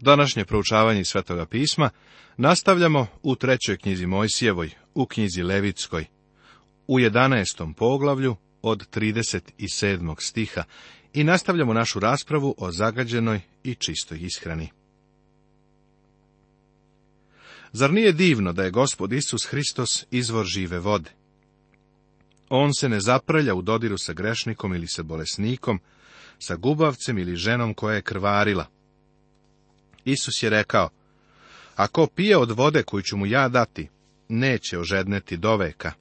Današnje proučavanje Svetoga pisma nastavljamo u trećoj knjizi Mojsijevoj, u knjizi Levitskoj, u 11. poglavlju od 37. stiha i nastavljamo našu raspravu o zagađenoj i čistoj ishrani. Zar nije divno da je gospod Isus Hristos izvor žive vode? On se ne zaprlja u dodiru sa grešnikom ili sa bolesnikom, sa gubavcem ili ženom koja je krvarila – Isus je rekao, ako pije od vode koju ću mu ja dati, neće ožedneti do veka,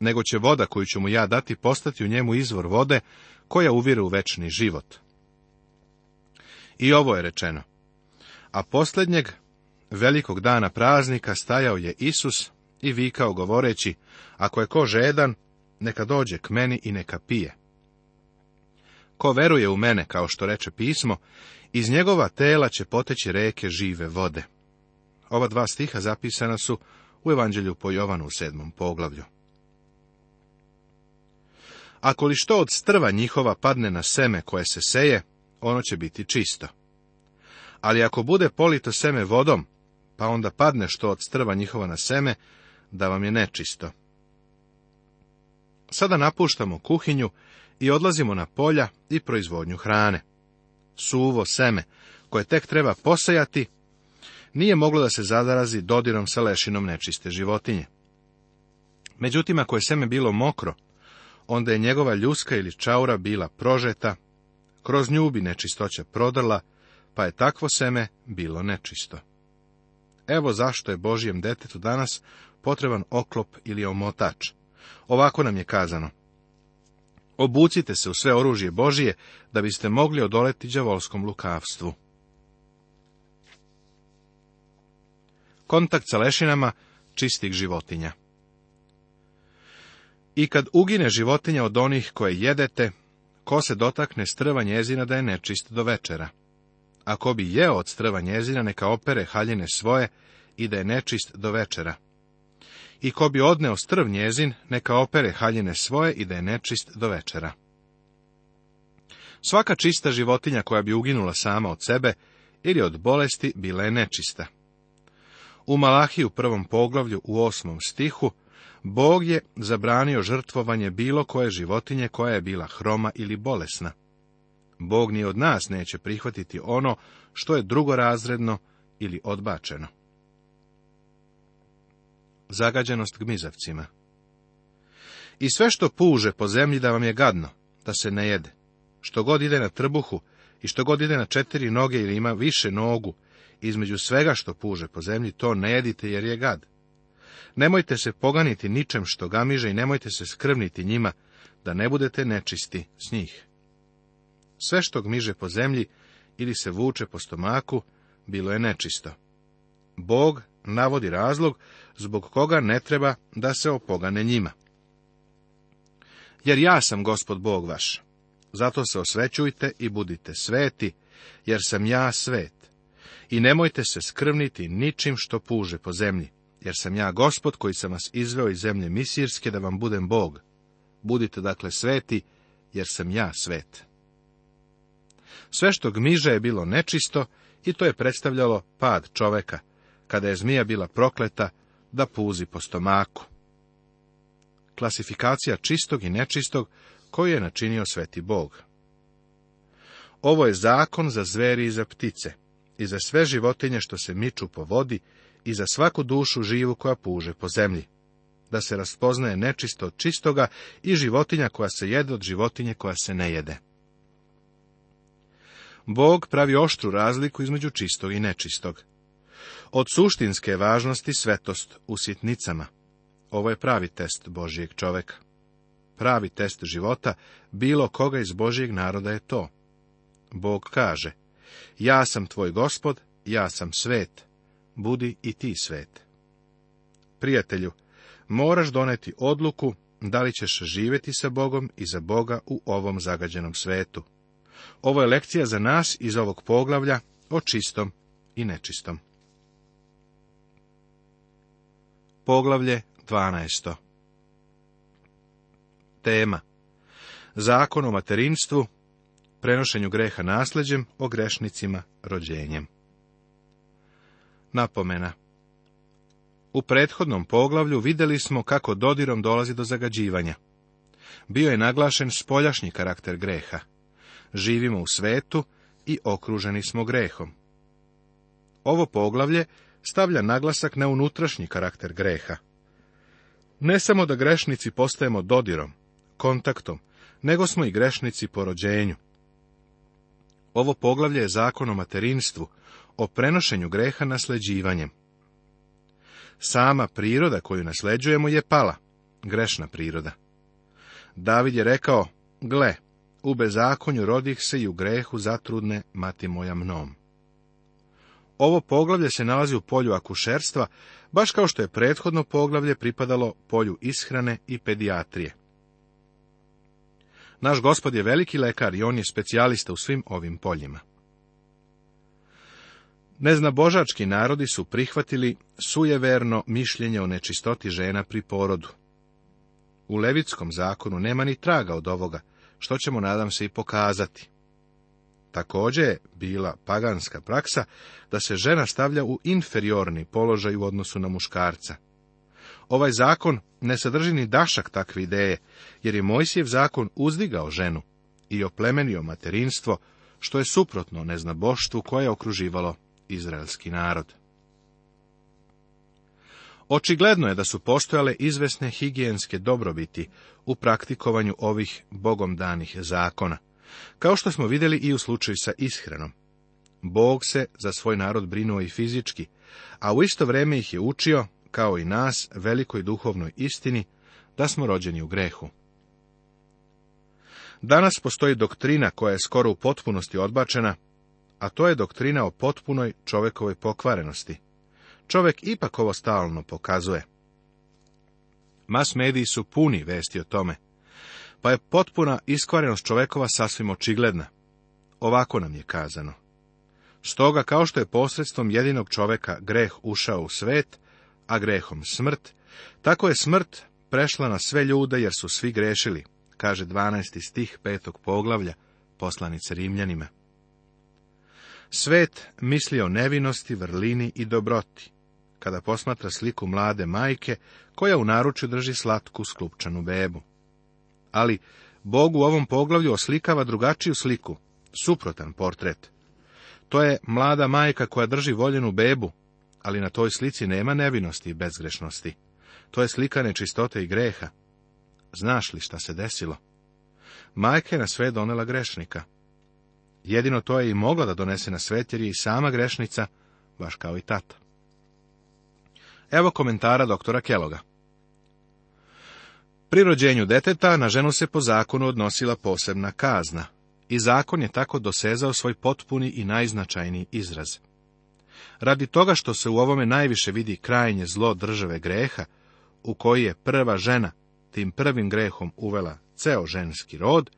nego će voda koju ću mu ja dati postati u njemu izvor vode koja uvira u večni život. I ovo je rečeno. A posljednjeg velikog dana praznika stajao je Isus i vikao govoreći, ako je ko žedan, neka dođe k meni i neka pije. Ko veruje u mene, kao što reče pismo, iz njegova tela će poteći reke žive vode. Ova dva stiha zapisana su u Evanđelju po Jovanu u sedmom poglavlju. Ako li što od strva njihova padne na seme koje se seje, ono će biti čisto. Ali ako bude polito seme vodom, pa onda padne što od strva njihova na seme, da vam je nečisto. Sada napuštamo kuhinju i odlazimo na polja i proizvodnju hrane. Suvo seme, koje tek treba posajati, nije moglo da se zadarazi dodirom sa lešinom nečiste životinje. Međutim, ako je seme bilo mokro, onda je njegova ljuska ili čaura bila prožeta, kroz nju bi nečistoća prodrla, pa je takvo seme bilo nečisto. Evo zašto je Božijem detetu danas potreban oklop ili omotač. Ovako nam je kazano. Obucite se u sve oružje Božije, da biste mogli odoleti đavolskom lukavstvu. Kontakt sa lešinama čistih životinja I kad ugine životinja od onih koje jedete, ko se dotakne strva njezina da je nečist do večera. Ako bi jeo od strva njezina, neka opere haljine svoje i da je nečist do večera i ko bi odneo strv njezin, neka opere haljine svoje i da je nečist do večera. Svaka čista životinja koja bi uginula sama od sebe ili od bolesti bila je nečista. U Malahiju prvom poglavlju u osmom stihu Bog je zabranio žrtvovanje bilo koje životinje koja je bila hroma ili bolesna. Bog ni od nas neće prihvatiti ono što je drugorazredno ili odbačeno zagađenost gmizavcima. I sve što puže po zemlji da vam je gadno, da se ne jede, što god ide na trbuhu i što god ide na četiri noge ili ima više nogu, između svega što puže po zemlji, to ne jedite jer je gad. Nemojte se poganiti ničem što gamiže i nemojte se skrvniti njima, da ne budete nečisti s njih. Sve što gmiže po zemlji ili se vuče po stomaku, bilo je nečisto. Bog navodi razlog zbog koga ne treba da se opogane njima. Jer ja sam gospod Bog vaš, zato se osvećujte i budite sveti, jer sam ja svet. I nemojte se skrvniti ničim što puže po zemlji, jer sam ja gospod koji sam vas izveo iz zemlje misirske da vam budem Bog. Budite dakle sveti, jer sam ja svet. Sve što gmiže je bilo nečisto i to je predstavljalo pad čoveka, kada je zmija bila prokleta da puzi po stomaku. Klasifikacija čistog i nečistog koju je načinio sveti Bog. Ovo je zakon za zveri i za ptice, i za sve životinje što se miču po vodi, i za svaku dušu živu koja puže po zemlji. Da se raspoznaje nečisto od čistoga i životinja koja se jede od životinje koja se ne jede. Bog pravi oštru razliku između čistog i nečistog od suštinske važnosti svetost u sitnicama. Ovo je pravi test Božijeg čoveka. Pravi test života bilo koga iz Božijeg naroda je to. Bog kaže, ja sam tvoj gospod, ja sam svet, budi i ti svet. Prijatelju, moraš doneti odluku da li ćeš živjeti sa Bogom i za Boga u ovom zagađenom svetu. Ovo je lekcija za nas iz ovog poglavlja o čistom i nečistom. Poglavlje 12. Tema Zakon o materinstvu, prenošenju greha nasljeđem, o grešnicima rođenjem. Napomena U prethodnom poglavlju videli smo kako dodirom dolazi do zagađivanja. Bio je naglašen spoljašnji karakter greha. Živimo u svetu i okruženi smo grehom. Ovo poglavlje stavlja naglasak na unutrašnji karakter greha. Ne samo da grešnici postajemo dodirom, kontaktom, nego smo i grešnici po rođenju. Ovo poglavlje je zakon o materinstvu, o prenošenju greha nasleđivanjem. Sama priroda koju nasleđujemo je pala, grešna priroda. David je rekao, gle, u bezakonju rodih se i u grehu zatrudne mati moja mnom. Ovo poglavlje se nalazi u polju akušerstva, baš kao što je prethodno poglavlje pripadalo polju ishrane i pedijatrije. Naš gospod je veliki lekar i on je specijalista u svim ovim poljima. Neznabožački narodi su prihvatili sujeverno mišljenje o nečistoti žena pri porodu. U Levitskom zakonu nema ni traga od ovoga, što ćemo, nadam se, i pokazati. Također je bila paganska praksa da se žena stavlja u inferiorni položaj u odnosu na muškarca. Ovaj zakon ne sadrži ni dašak takve ideje, jer je Mojsijev zakon uzdigao ženu i oplemenio materinstvo, što je suprotno neznaboštvu koje je okruživalo izraelski narod. Očigledno je da su postojale izvesne higijenske dobrobiti u praktikovanju ovih bogom danih zakona. Kao što smo vidjeli i u slučaju sa ishranom. Bog se za svoj narod brinuo i fizički, a u isto vrijeme ih je učio, kao i nas, velikoj duhovnoj istini, da smo rođeni u grehu. Danas postoji doktrina koja je skoro u potpunosti odbačena, a to je doktrina o potpunoj čovekovoj pokvarenosti. Čovek ipak ovo stalno pokazuje. Mas mediji su puni vesti o tome pa je potpuna iskvarenost čovekova sasvim očigledna. Ovako nam je kazano. Stoga, kao što je posredstvom jedinog čoveka greh ušao u svet, a grehom smrt, tako je smrt prešla na sve ljude, jer su svi grešili, kaže 12. stih petog poglavlja poslanice Rimljanima. Svet misli o nevinosti, vrlini i dobroti, kada posmatra sliku mlade majke, koja u naručju drži slatku sklupčanu bebu ali Bog u ovom poglavlju oslikava drugačiju sliku, suprotan portret. To je mlada majka koja drži voljenu bebu, ali na toj slici nema nevinosti i bezgrešnosti. To je slika nečistote i greha. Znaš li šta se desilo? Majka je na sve donela grešnika. Jedino to je i mogla da donese na svet, jer je i sama grešnica, baš kao i tata. Evo komentara doktora Keloga. Pri rođenju deteta na ženu se po zakonu odnosila posebna kazna i zakon je tako dosezao svoj potpuni i najznačajniji izraz. Radi toga što se u ovome najviše vidi krajnje zlo države greha, u koji je prva žena tim prvim grehom uvela ceo ženski rod,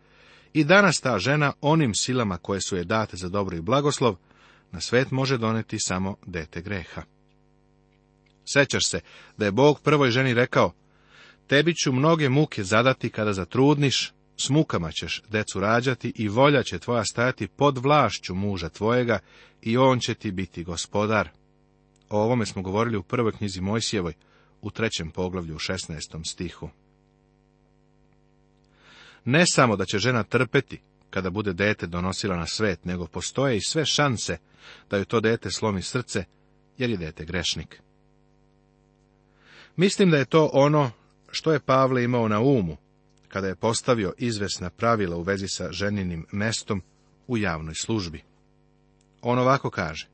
i danas ta žena onim silama koje su je date za dobro i blagoslov, na svet može doneti samo dete greha. Sećaš se da je Bog prvoj ženi rekao, Tebi ću mnoge muke zadati kada zatrudniš, s mukama ćeš decu rađati i volja će tvoja stajati pod vlašću muža tvojega i on će ti biti gospodar. O ovome smo govorili u prvoj knjizi Mojsijevoj, u trećem poglavlju u 16. stihu. Ne samo da će žena trpeti kada bude dete donosila na svet, nego postoje i sve šanse da ju to dete slomi srce, jer je dete grešnik. Mislim da je to ono što je Pavle imao na umu kada je postavio izvesna pravila u vezi sa ženinim mestom u javnoj službi? On ovako kaže.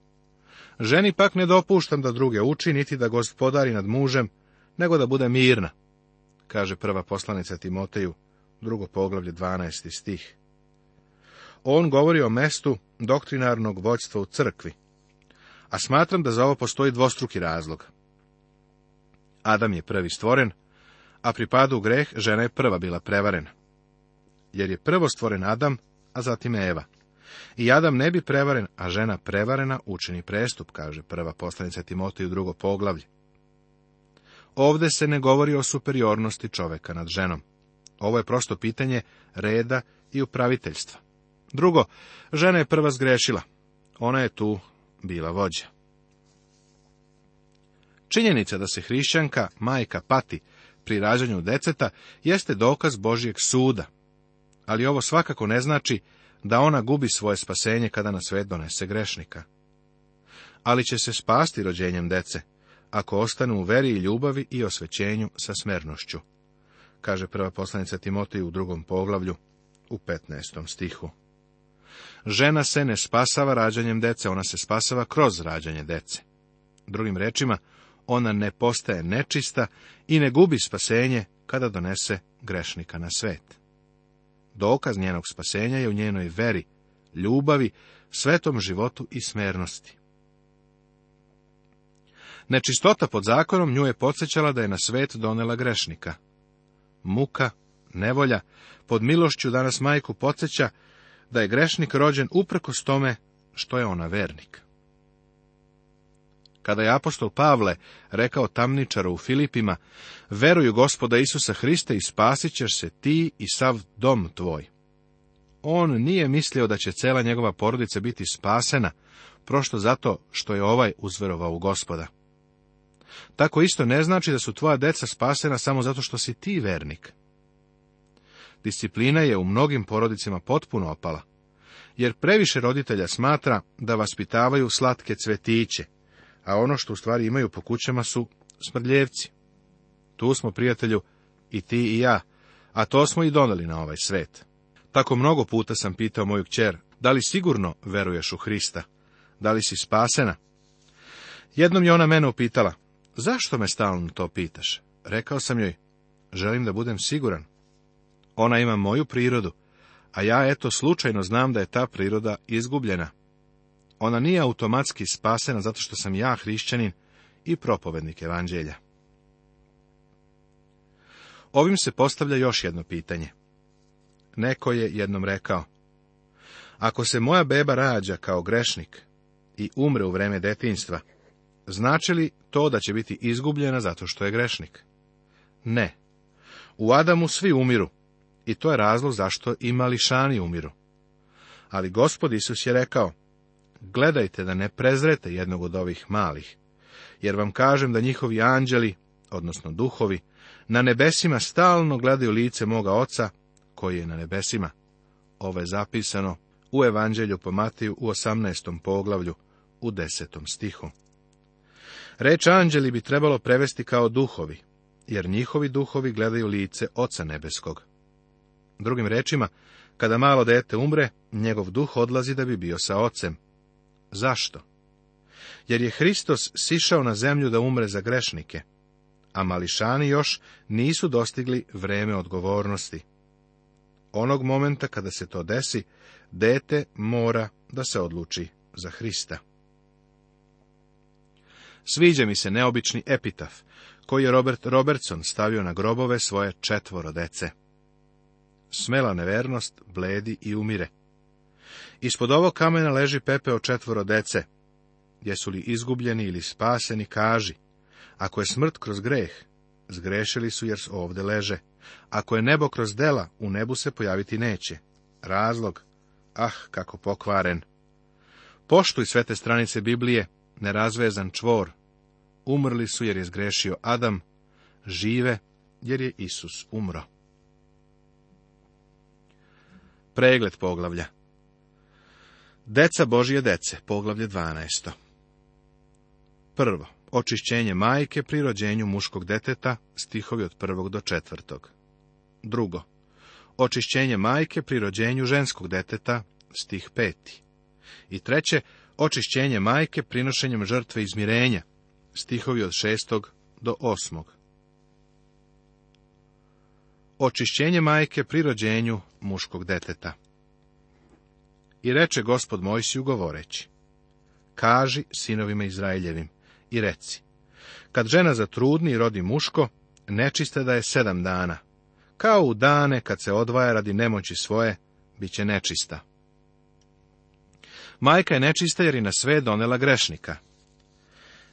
Ženi pak ne dopuštam da druge uči, niti da gospodari nad mužem, nego da bude mirna, kaže prva poslanica Timoteju, drugo poglavlje 12. stih. On govori o mestu doktrinarnog vođstva u crkvi, a smatram da za ovo postoji dvostruki razlog. Adam je prvi stvoren, a pri u greh žena je prva bila prevarena. Jer je prvo stvoren Adam, a zatim Eva. I Adam ne bi prevaren, a žena prevarena učini prestup, kaže prva poslanica Timoteju drugo poglavlje. Ovde se ne govori o superiornosti čoveka nad ženom. Ovo je prosto pitanje reda i upraviteljstva. Drugo, žena je prva zgrešila. Ona je tu bila vođa. Činjenica da se hrišćanka, majka, pati, pri rađanju deceta jeste dokaz Božjeg suda. Ali ovo svakako ne znači da ona gubi svoje spasenje kada na svet donese grešnika. Ali će se spasti rođenjem dece, ako ostanu u veri i ljubavi i osvećenju sa smernošću, kaže prva poslanica Timoteju u drugom poglavlju, u 15. stihu. Žena se ne spasava rađanjem dece, ona se spasava kroz rađanje dece. Drugim rečima, ona ne postaje nečista i ne gubi spasenje kada donese grešnika na svet. Dokaz njenog spasenja je u njenoj veri, ljubavi, svetom životu i smernosti. Nečistota pod zakonom nju je podsjećala da je na svet donela grešnika. Muka, nevolja, pod milošću danas majku podsjeća da je grešnik rođen uprkos tome što je ona vernik. Kada je apostol Pavle rekao tamničaru u Filipima, veruju gospoda Isusa Hriste i spasit ćeš se ti i sav dom tvoj. On nije mislio da će cela njegova porodica biti spasena, prošto zato što je ovaj uzverovao u gospoda. Tako isto ne znači da su tvoja deca spasena samo zato što si ti vernik. Disciplina je u mnogim porodicima potpuno opala, jer previše roditelja smatra da vaspitavaju slatke cvetiće, a ono što u stvari imaju po kućama su smrljevci. Tu smo, prijatelju, i ti i ja, a to smo i donali na ovaj svet. Tako mnogo puta sam pitao moju kćer, da li sigurno veruješ u Hrista? Da li si spasena? Jednom je ona mene upitala, zašto me stalno to pitaš? Rekao sam joj, želim da budem siguran. Ona ima moju prirodu, a ja eto slučajno znam da je ta priroda izgubljena. Ona nije automatski spasena zato što sam ja hrišćanin i propovednik evanđelja. Ovim se postavlja još jedno pitanje. Neko je jednom rekao, ako se moja beba rađa kao grešnik i umre u vreme detinstva, znači li to da će biti izgubljena zato što je grešnik? Ne. U Adamu svi umiru i to je razlog zašto i mališani umiru. Ali gospod Isus je rekao, gledajte da ne prezrete jednog od ovih malih, jer vam kažem da njihovi anđeli, odnosno duhovi, na nebesima stalno gledaju lice moga oca, koji je na nebesima. Ovo je zapisano u Evanđelju po Matiju u 18. poglavlju, u 10. stihu. Reč anđeli bi trebalo prevesti kao duhovi, jer njihovi duhovi gledaju lice Oca Nebeskog. Drugim rečima, kada malo dete umre, njegov duh odlazi da bi bio sa ocem, Zašto? Jer je Hristos sišao na zemlju da umre za grešnike, a mališani još nisu dostigli vreme odgovornosti. Onog momenta kada se to desi, dete mora da se odluči za Hrista. Sviđa mi se neobični epitaf koji je Robert Robertson stavio na grobove svoje četvoro dece. Smela nevernost bledi i umire. Ispod ovog kamena leži pepeo četvoro dece. Jesu li izgubljeni ili spaseni, kaži. Ako je smrt kroz greh, zgrešili su jer ovde leže. Ako je nebo kroz dela, u nebu se pojaviti neće. Razlog? Ah, kako pokvaren. Poštuj sve te stranice Biblije, nerazvezan čvor. Umrli su jer je zgrešio Adam, žive jer je Isus umro. Pregled poglavlja Deca Božje dece, poglavlje 12. Prvo, očišćenje majke pri rođenju muškog deteta, stihovi od prvog do četvrtog. Drugo, očišćenje majke pri rođenju ženskog deteta, stih peti. I treće, očišćenje majke prinošenjem žrtve izmirenja, stihovi od šestog do osmog. Očišćenje majke pri rođenju muškog deteta. I reče gospod Mojsiju govoreći, kaži sinovima Izraeljevim i reci, kad žena zatrudni i rodi muško, nečista da je sedam dana, kao u dane kad se odvaja radi nemoći svoje, bit će nečista. Majka je nečista jer je na sve donela grešnika.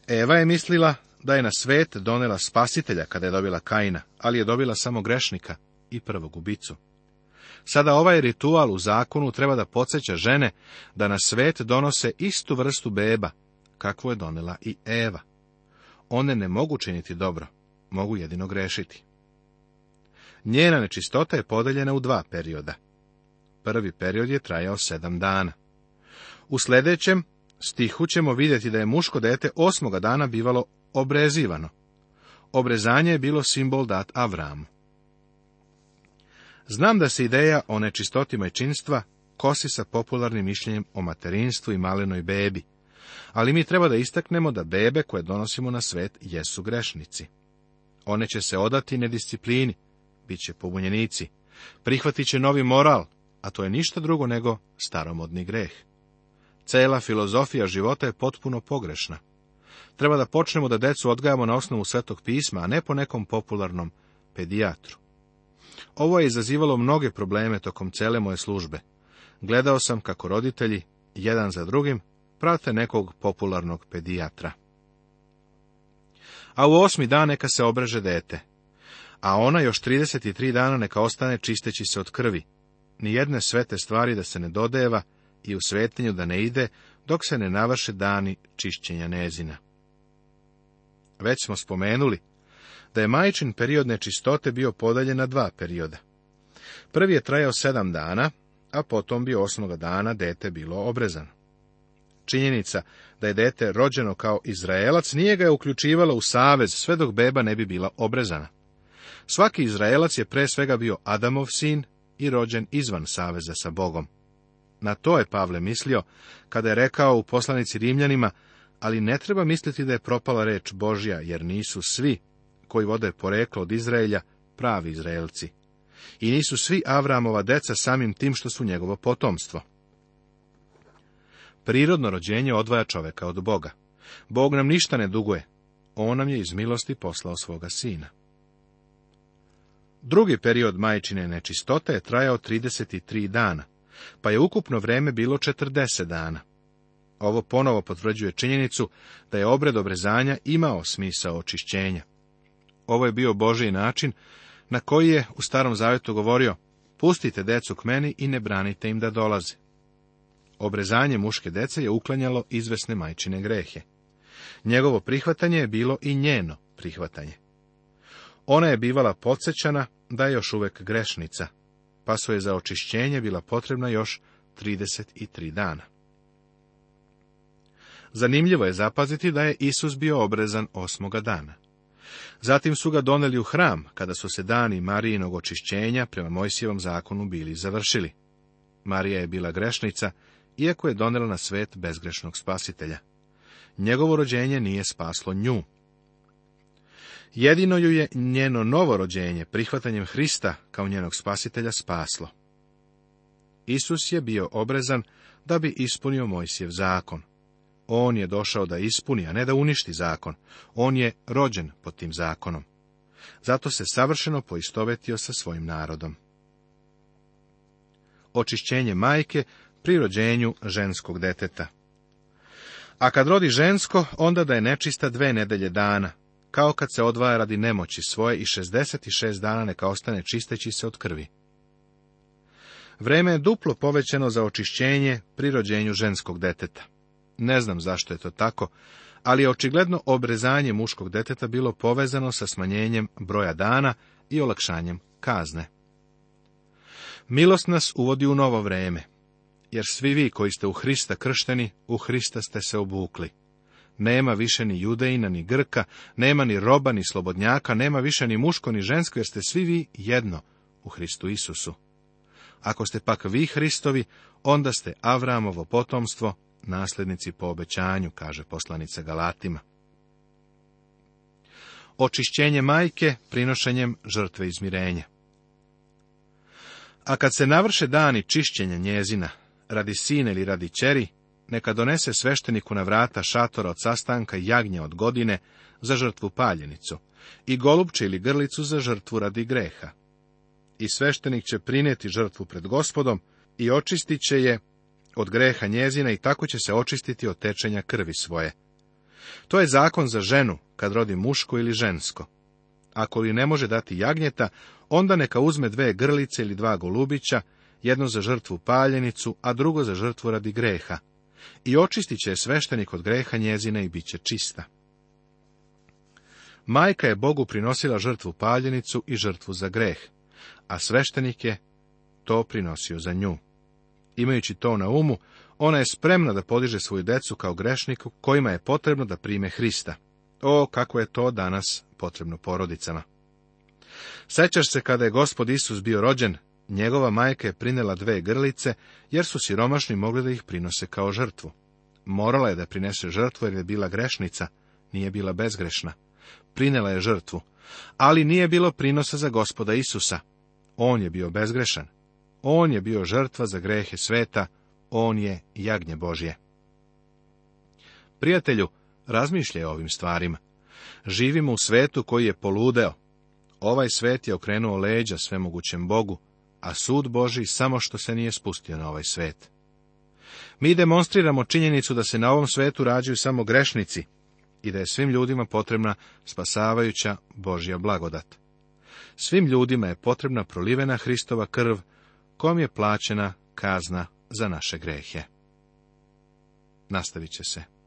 Eva je mislila da je na svet donela spasitelja kada je dobila kajna, ali je dobila samo grešnika i prvog ubicu. Sada ovaj ritual u zakonu treba da podsjeća žene da na svet donose istu vrstu beba, kakvu je donela i Eva. One ne mogu činiti dobro, mogu jedino grešiti. Njena nečistota je podeljena u dva perioda. Prvi period je trajao sedam dana. U sljedećem stihu ćemo vidjeti da je muško dete osmoga dana bivalo obrezivano. Obrezanje je bilo simbol dat Avramu. Znam da se ideja o nečistotima i činstva kosi sa popularnim mišljenjem o materinstvu i malenoj bebi, ali mi treba da istaknemo da bebe koje donosimo na svet jesu grešnici. One će se odati nedisciplini, bit će pobunjenici, prihvatit će novi moral, a to je ništa drugo nego staromodni greh. Cela filozofija života je potpuno pogrešna. Treba da počnemo da decu odgajamo na osnovu svetog pisma, a ne po nekom popularnom pedijatru. Ovo je izazivalo mnoge probleme tokom cele moje službe. Gledao sam kako roditelji, jedan za drugim, prate nekog popularnog pedijatra. A u osmi dan neka se obraže dete, a ona još 33 dana neka ostane čisteći se od krvi, ni jedne svete stvari da se ne dodeva i u svetinju da ne ide, dok se ne navrše dani čišćenja nezina. Već smo spomenuli da je majčin period nečistote bio podaljen na dva perioda. Prvi je trajao sedam dana, a potom bi osmoga dana dete bilo obrezano. Činjenica da je dete rođeno kao Izraelac nije ga je uključivala u savez sve dok beba ne bi bila obrezana. Svaki Izraelac je pre svega bio Adamov sin i rođen izvan saveza sa Bogom. Na to je Pavle mislio kada je rekao u poslanici Rimljanima, ali ne treba misliti da je propala reč Božja, jer nisu svi koji vode poreklo od Izraelja, pravi Izraelci. I nisu svi Avramova deca samim tim što su njegovo potomstvo. Prirodno rođenje odvaja čoveka od Boga. Bog nam ništa ne duguje. On nam je iz milosti poslao svoga sina. Drugi period majčine nečistote je trajao 33 dana, pa je ukupno vreme bilo 40 dana. Ovo ponovo potvrđuje činjenicu da je obred obrezanja imao smisao očišćenja. Ovo je bio Boži način na koji je u Starom Zavetu govorio, pustite decu k meni i ne branite im da dolaze. Obrezanje muške dece je uklanjalo izvesne majčine grehe. Njegovo prihvatanje je bilo i njeno prihvatanje. Ona je bivala podsjećana da je još uvek grešnica, pa su je za očišćenje bila potrebna još 33 dana. Zanimljivo je zapaziti da je Isus bio obrezan osmoga dana. Zatim su ga doneli u hram, kada su se dani Marijinog očišćenja prema Mojsijevom zakonu bili završili. Marija je bila grešnica, iako je donela na svet bezgrešnog spasitelja. Njegovo rođenje nije spaslo nju. Jedino ju je njeno novo rođenje, prihvatanjem Hrista kao njenog spasitelja, spaslo. Isus je bio obrezan da bi ispunio Mojsijev zakon. On je došao da ispuni, a ne da uništi zakon. On je rođen pod tim zakonom. Zato se savršeno poistovetio sa svojim narodom. Očišćenje majke pri rođenju ženskog deteta. A kad rodi žensko, onda da je nečista dve nedelje dana, kao kad se odvaja radi nemoći svoje i 66 dana neka ostane čisteći se od krvi. Vreme je duplo povećeno za očišćenje pri rođenju ženskog deteta. Ne znam zašto je to tako, ali je očigledno obrezanje muškog deteta bilo povezano sa smanjenjem broja dana i olakšanjem kazne. Milost nas uvodi u novo vreme, jer svi vi koji ste u Hrista kršteni, u Hrista ste se obukli. Nema više ni judeina, ni grka, nema ni roba, ni slobodnjaka, nema više ni muško, ni žensko, jer ste svi vi jedno u Hristu Isusu. Ako ste pak vi Hristovi, onda ste Avramovo potomstvo, nasljednici po obećanju, kaže poslanica Galatima. Očišćenje majke prinošenjem žrtve izmirenja. A kad se navrše dani čišćenja njezina, radi sine ili radi čeri, neka donese svešteniku na vrata šatora od sastanka jagnja jagnje od godine za žrtvu paljenicu i golubče ili grlicu za žrtvu radi greha. I sveštenik će prineti žrtvu pred gospodom i očistit će je od greha njezina i tako će se očistiti od tečenja krvi svoje. To je zakon za ženu, kad rodi muško ili žensko. Ako li ne može dati jagnjeta, onda neka uzme dve grlice ili dva golubića, jedno za žrtvu paljenicu, a drugo za žrtvu radi greha. I očistit će je sveštenik od greha njezina i bit će čista. Majka je Bogu prinosila žrtvu paljenicu i žrtvu za greh, a sveštenik je to prinosio za nju. Imajući to na umu, ona je spremna da podiže svoju decu kao grešniku kojima je potrebno da prime Hrista. O, kako je to danas potrebno porodicama. Sećaš se kada je gospod Isus bio rođen, njegova majka je prinela dve grlice, jer su siromašni mogli da ih prinose kao žrtvu. Morala je da prinese žrtvu jer je bila grešnica, nije bila bezgrešna. Prinela je žrtvu, ali nije bilo prinosa za gospoda Isusa. On je bio bezgrešan. On je bio žrtva za grehe sveta, on je jagnje Božje. Prijatelju, razmišljaj o ovim stvarima. Živimo u svetu koji je poludeo. Ovaj svet je okrenuo leđa svemogućem Bogu, a sud Boži samo što se nije spustio na ovaj svet. Mi demonstriramo činjenicu da se na ovom svetu rađaju samo grešnici i da je svim ljudima potrebna spasavajuća Božja blagodat. Svim ljudima je potrebna prolivena Hristova krv kom je plaćena kazna za naše grehe. Nastavit će se.